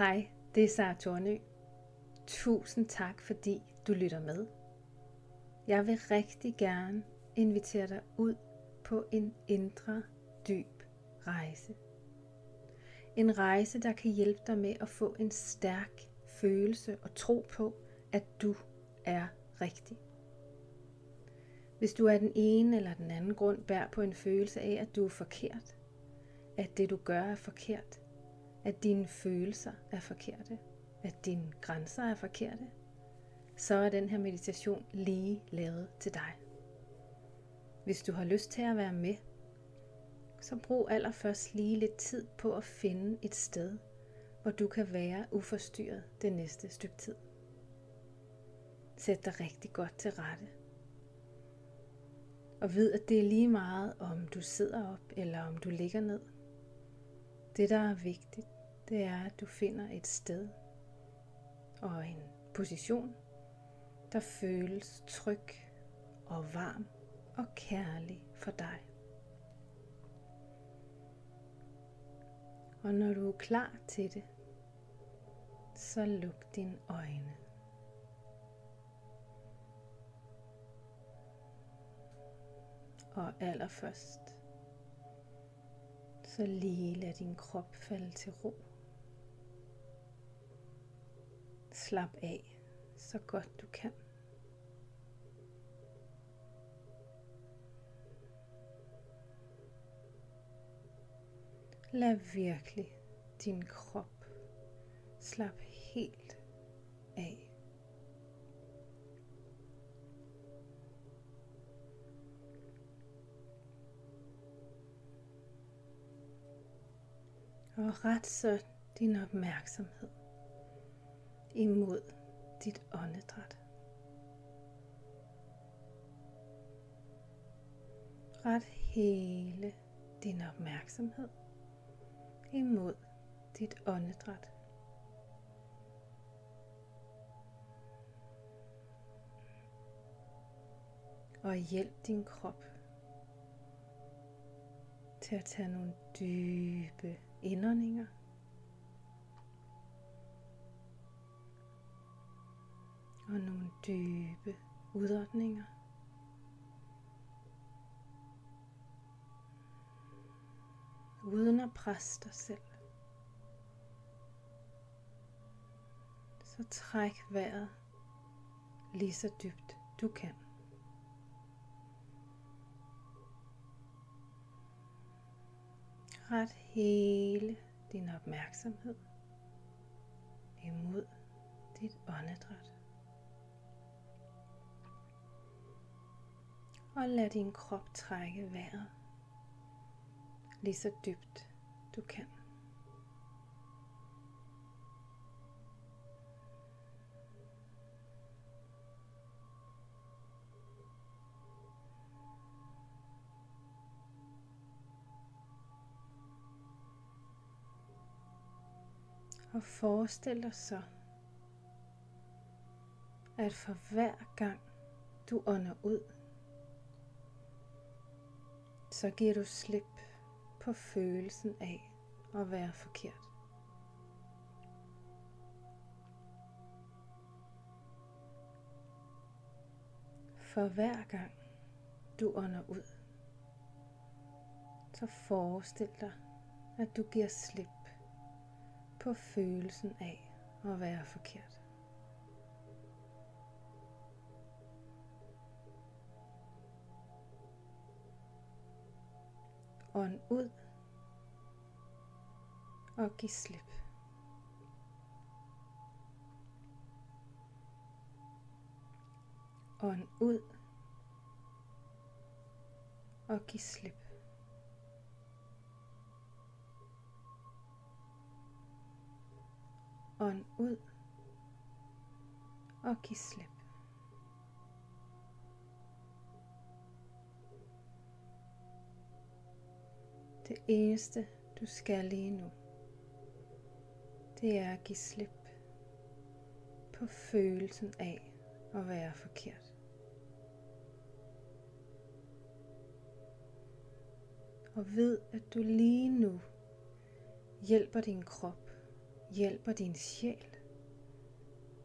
Hej, det er Sara Tornø. Tusind tak, fordi du lytter med. Jeg vil rigtig gerne invitere dig ud på en indre, dyb rejse. En rejse, der kan hjælpe dig med at få en stærk følelse og tro på, at du er rigtig. Hvis du af den ene eller den anden grund bærer på en følelse af, at du er forkert, at det du gør er forkert, at dine følelser er forkerte, at dine grænser er forkerte, så er den her meditation lige lavet til dig. Hvis du har lyst til at være med, så brug allerførst lige lidt tid på at finde et sted, hvor du kan være uforstyrret det næste stykke tid. Sæt dig rigtig godt til rette. Og vid, at det er lige meget, om du sidder op eller om du ligger ned. Det, der er vigtigt, det er, at du finder et sted og en position, der føles tryg og varm og kærlig for dig. Og når du er klar til det, så luk dine øjne. Og allerførst, så lige lad din krop falde til ro. Slap af så godt du kan. Lad virkelig din krop slappe helt Og ret så din opmærksomhed imod dit åndedræt. Ret hele din opmærksomhed imod dit åndedræt. Og hjælp din krop til at tage nogle dybe indåndinger og nogle dybe udåndinger. Uden at presse dig selv. Så træk vejret lige så dybt du kan. Ret hele din opmærksomhed imod dit åndedræt. Og lad din krop trække vejret lige så dybt du kan. Og forestil dig så, at for hver gang du ånder ud, så giver du slip på følelsen af at være forkert. For hver gang du ånder ud, så forestil dig, at du giver slip på følelsen af at være forkert. Ånd ud og giv slip. Ånd ud og giv slip. Ånd ud og giv slip. Det eneste, du skal lige nu, det er at give slip på følelsen af at være forkert. Og ved, at du lige nu hjælper din krop hjælper din sjæl,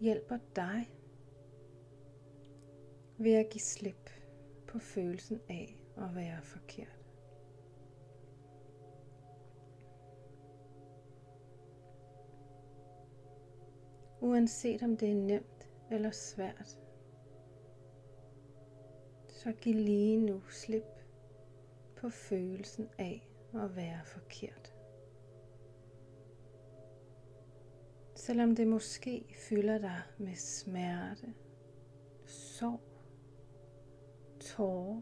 hjælper dig ved at give slip på følelsen af at være forkert. Uanset om det er nemt eller svært, så giv lige nu slip på følelsen af at være forkert. Selvom det måske fylder dig med smerte, sorg, tårer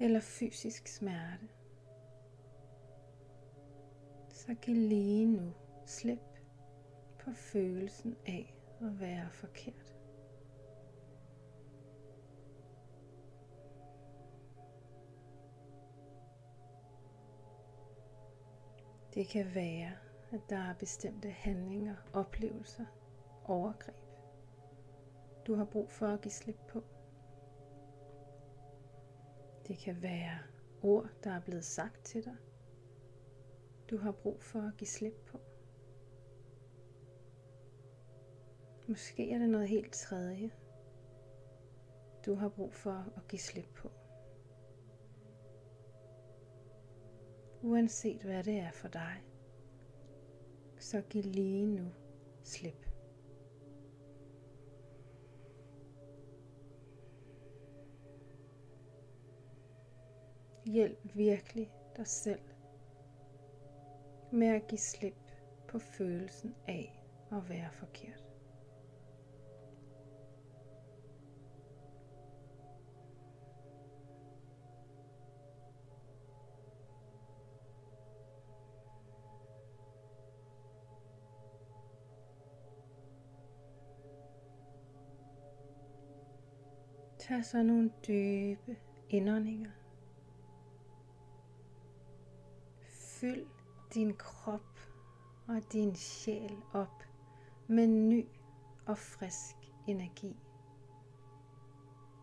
eller fysisk smerte, så giv lige nu slip på følelsen af at være forkert. Det kan være, at der er bestemte handlinger, oplevelser, overgreb, du har brug for at give slip på. Det kan være ord, der er blevet sagt til dig, du har brug for at give slip på. Måske er det noget helt tredje, du har brug for at give slip på. Uanset hvad det er for dig, så giv lige nu slip. Hjælp virkelig dig selv med at give slip på følelsen af at være forkert. Tag så nogle dybe indåndinger. Fyld din krop og din sjæl op med ny og frisk energi.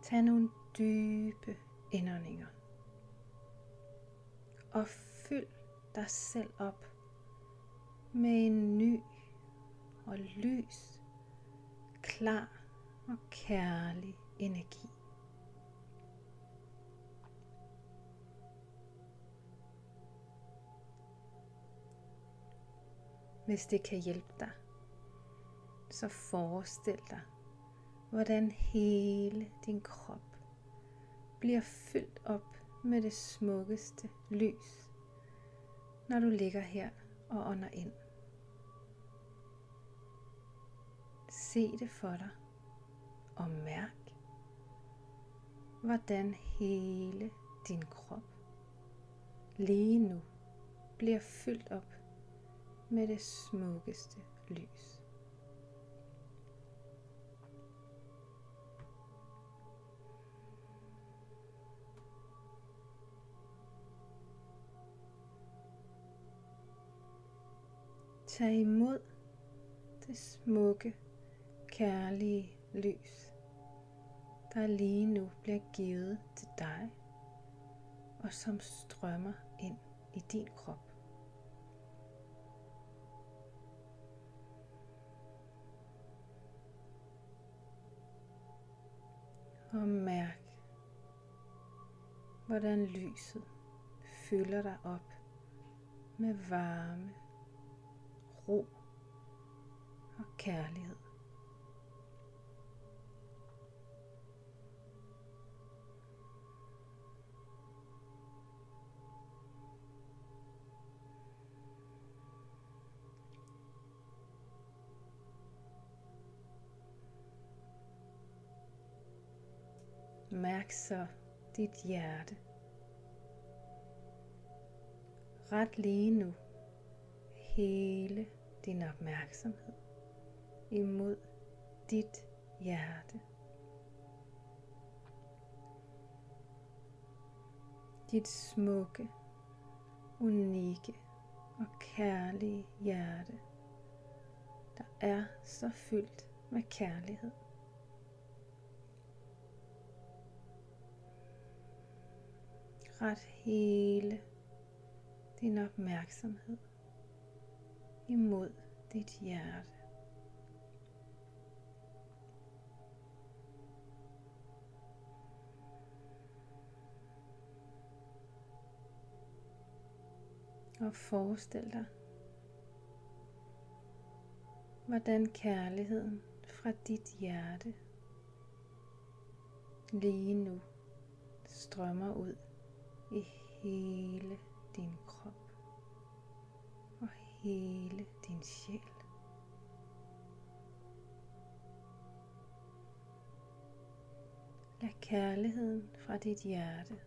Tag nogle dybe indåndinger. Og fyld dig selv op med en ny og lys, klar og kærlig energi. Hvis det kan hjælpe dig, så forestil dig, hvordan hele din krop bliver fyldt op med det smukkeste lys, når du ligger her og ånder ind. Se det for dig og mærk, hvordan hele din krop lige nu bliver fyldt op med det smukkeste lys. Tag imod det smukke, kærlige lys, der lige nu bliver givet til dig, og som strømmer ind i din krop. Og mærk, hvordan lyset fylder dig op med varme, ro og kærlighed. Mærk så dit hjerte. Ret lige nu hele din opmærksomhed imod dit hjerte. Dit smukke, unikke og kærlige hjerte, der er så fyldt med kærlighed. Ret hele din opmærksomhed imod dit hjerte. Og forestil dig, hvordan kærligheden fra dit hjerte lige nu strømmer ud i hele din krop og hele din sjæl. Lad kærligheden fra dit hjerte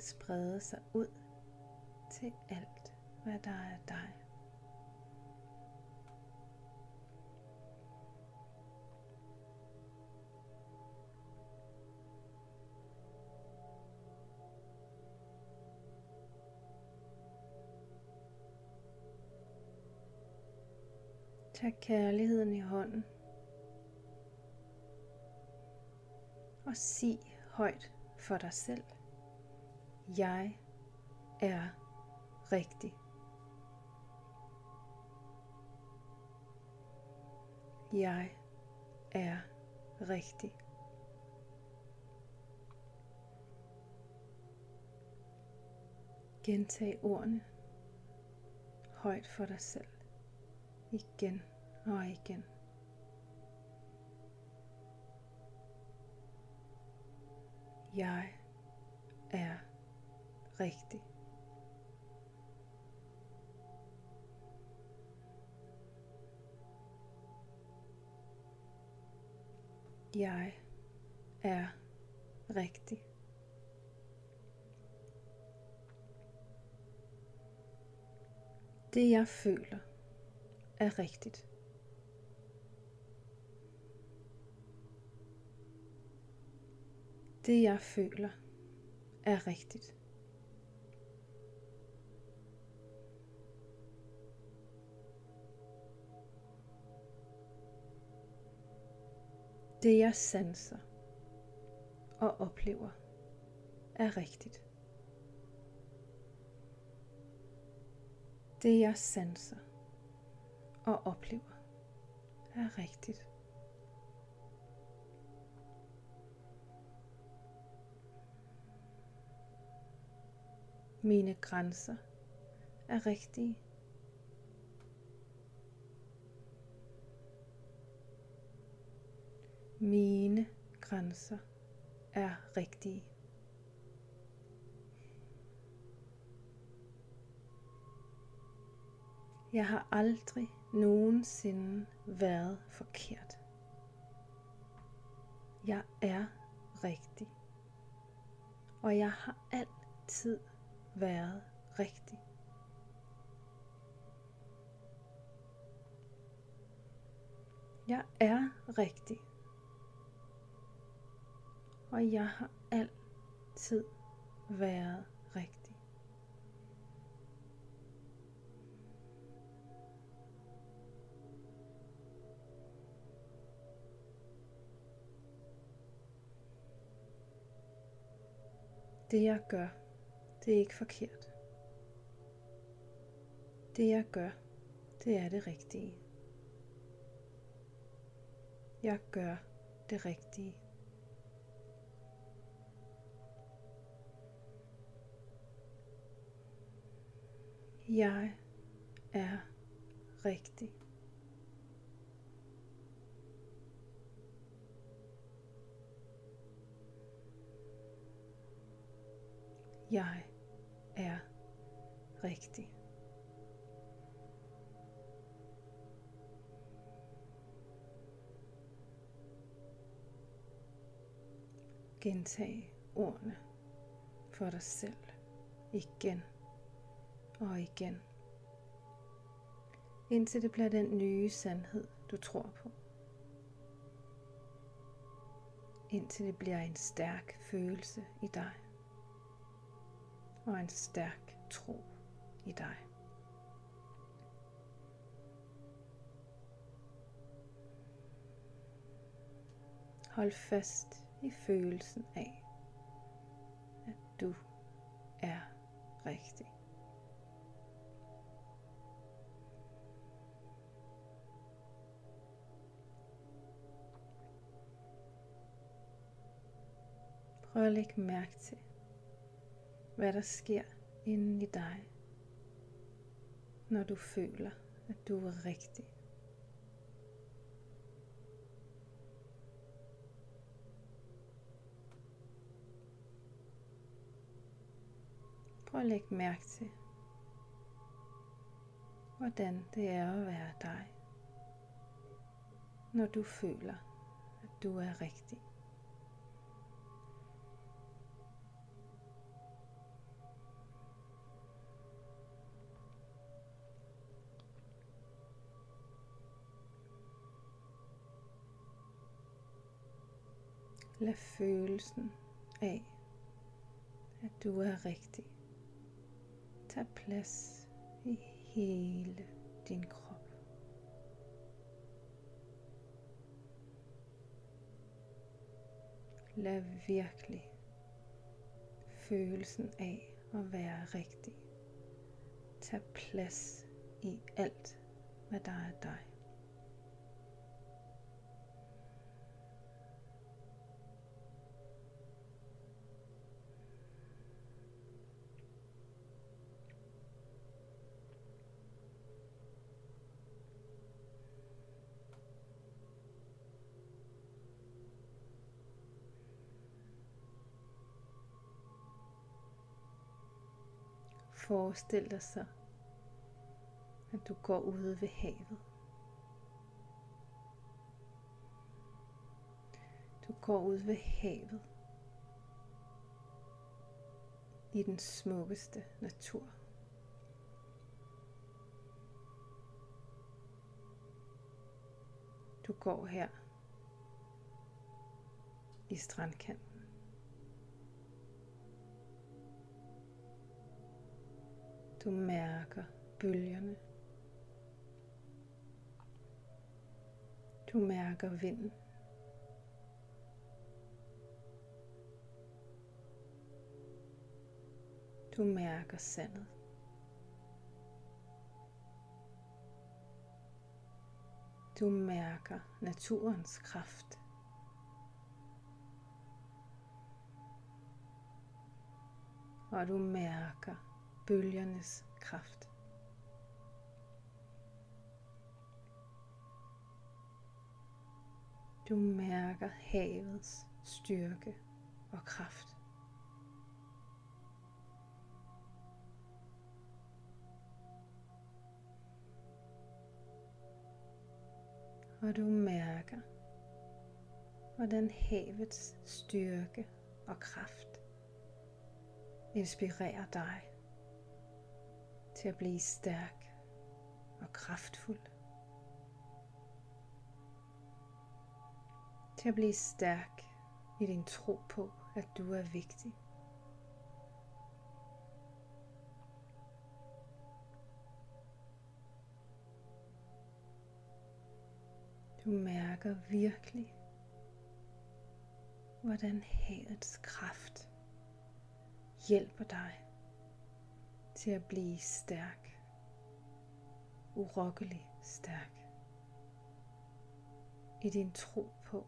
sprede sig ud til alt, hvad der er dig. Tag kærligheden i hånden og sig højt for dig selv. Jeg er rigtig. Jeg er rigtig. Gentag ordene højt for dig selv igen og igen. Jeg er rigtig. Jeg er rigtig. Det jeg føler er rigtigt. Det jeg føler er rigtigt. Det jeg sanser og oplever er rigtigt. Det jeg sanser og oplever er rigtigt. Mine grænser er rigtige. Mine grænser er rigtige. Jeg har aldrig nogensinde været forkert. Jeg er rigtig. Og jeg har altid været rigtig. Jeg er rigtig. Og jeg har altid været Det jeg gør, det er ikke forkert. Det jeg gør, det er det rigtige. Jeg gør det rigtige. Jeg er rigtig. Jeg er rigtig. Gentag ordene for dig selv igen og igen. Indtil det bliver den nye sandhed, du tror på. Indtil det bliver en stærk følelse i dig og en stærk tro i dig. Hold fast i følelsen af, at du er rigtig. Prøv at lægge mærke til, hvad der sker inden i dig, når du føler, at du er rigtig. Prøv at lægge mærke til, hvordan det er at være dig, når du føler, at du er rigtig. Lad følelsen af, at du er rigtig, tage plads i hele din krop. Lad virkelig følelsen af at være rigtig tage plads i alt, hvad der er dig. Forestil dig så, at du går ude ved havet. Du går ud ved havet i den smukkeste natur. Du går her i strandkanten. Du mærker bølgerne. Du mærker vinden. Du mærker sandet. Du mærker naturens kraft. Og du mærker bølgernes kraft. Du mærker havets styrke og kraft. Og du mærker, hvordan havets styrke og kraft inspirerer dig til at blive stærk og kraftfuld. Til at blive stærk i din tro på, at du er vigtig. Du mærker virkelig, hvordan havets kraft hjælper dig til at blive stærk. Urokkelig stærk. I din tro på,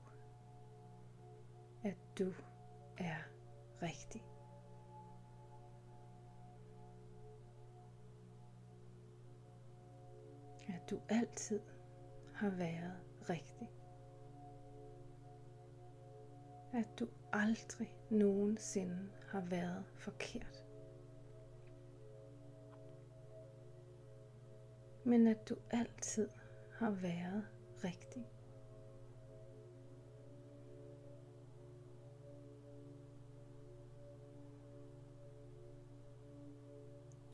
at du er rigtig. At du altid har været rigtig. At du aldrig nogensinde har været forkert. Men at du altid har været rigtig.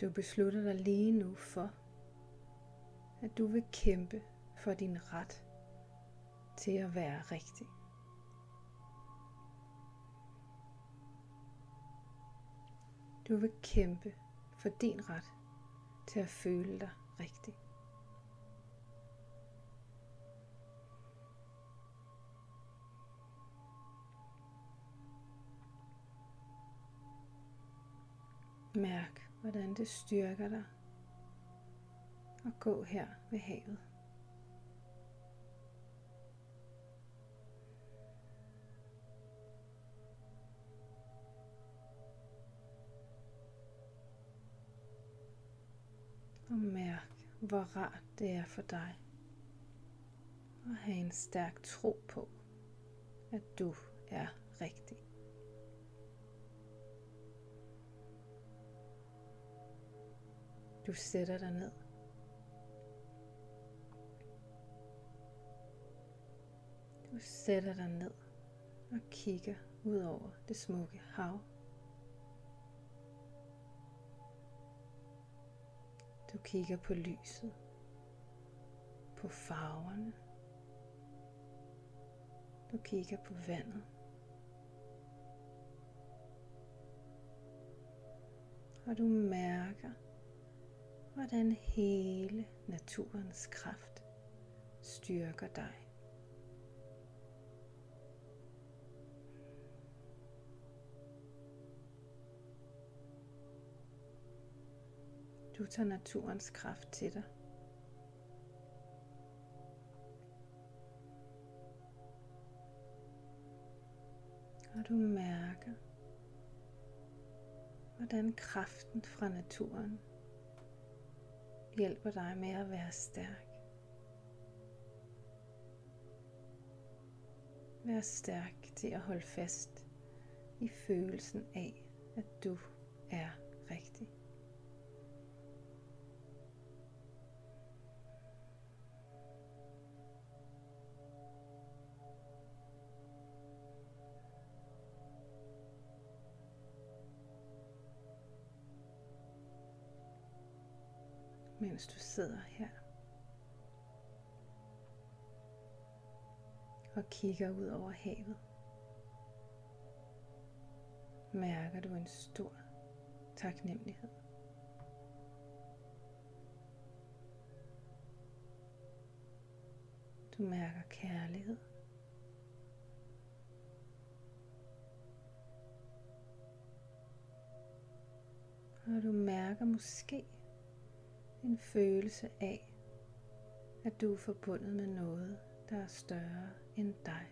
Du beslutter dig lige nu for, at du vil kæmpe for din ret til at være rigtig. Du vil kæmpe for din ret til at føle dig rigtig. Mærk, hvordan det styrker dig at gå her ved havet. Hvor rart det er for dig at have en stærk tro på, at du er rigtig. Du sætter dig ned. Du sætter dig ned og kigger ud over det smukke hav. Du kigger på lyset, på farverne. Du kigger på vandet. Og du mærker, hvordan hele naturens kraft styrker dig. Du tager naturens kraft til dig. Og du mærker, hvordan kraften fra naturen hjælper dig med at være stærk. Vær stærk til at holde fast i følelsen af, at du sidder her og kigger ud over havet. Mærker du en stor taknemmelighed. Du mærker kærlighed. Og du mærker måske en følelse af, at du er forbundet med noget, der er større end dig.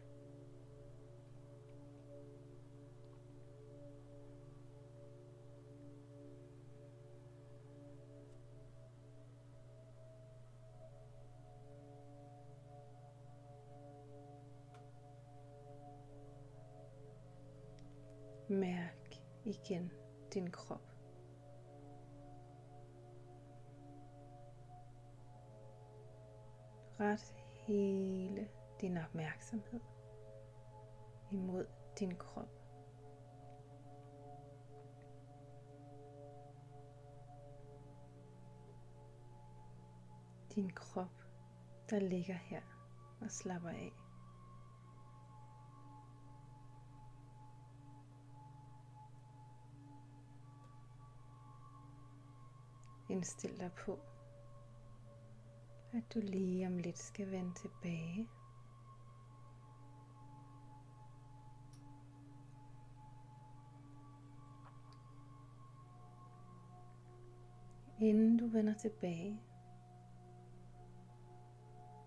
Mærk igen din krop. Ret hele din opmærksomhed imod din krop. Din krop, der ligger her og slapper af. Indstil dig på, at du lige om lidt skal vende tilbage. Inden du vender tilbage,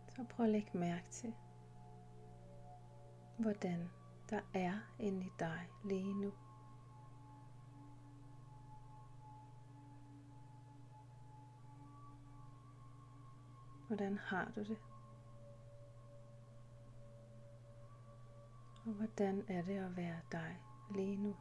så prøv at lægge mærke til, hvordan der er inde i dig lige nu. Hvordan har du det? Og hvordan er det at være dig lige nu?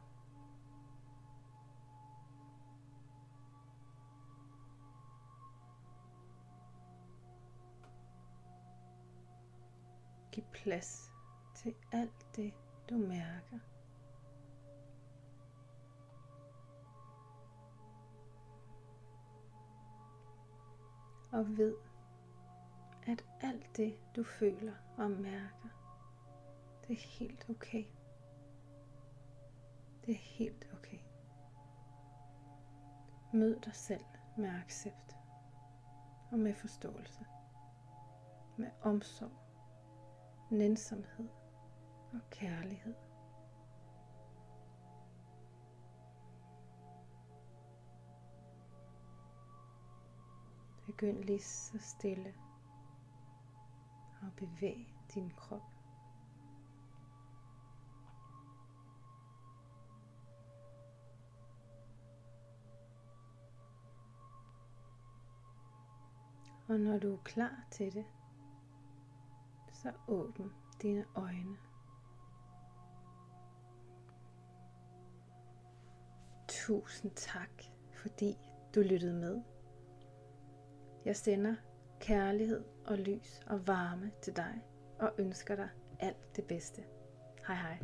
Giv plads til alt det, du mærker. Og ved, at alt det, du føler og mærker, det er helt okay. Det er helt okay. Mød dig selv med accept og med forståelse, med omsorg, nænsomhed og kærlighed. Begynd lige så stille og bevæg din krop. Og når du er klar til det, så åbn dine øjne. Tusind tak, fordi du lyttede med. Jeg sender kærlighed og lys og varme til dig og ønsker dig alt det bedste. Hej hej.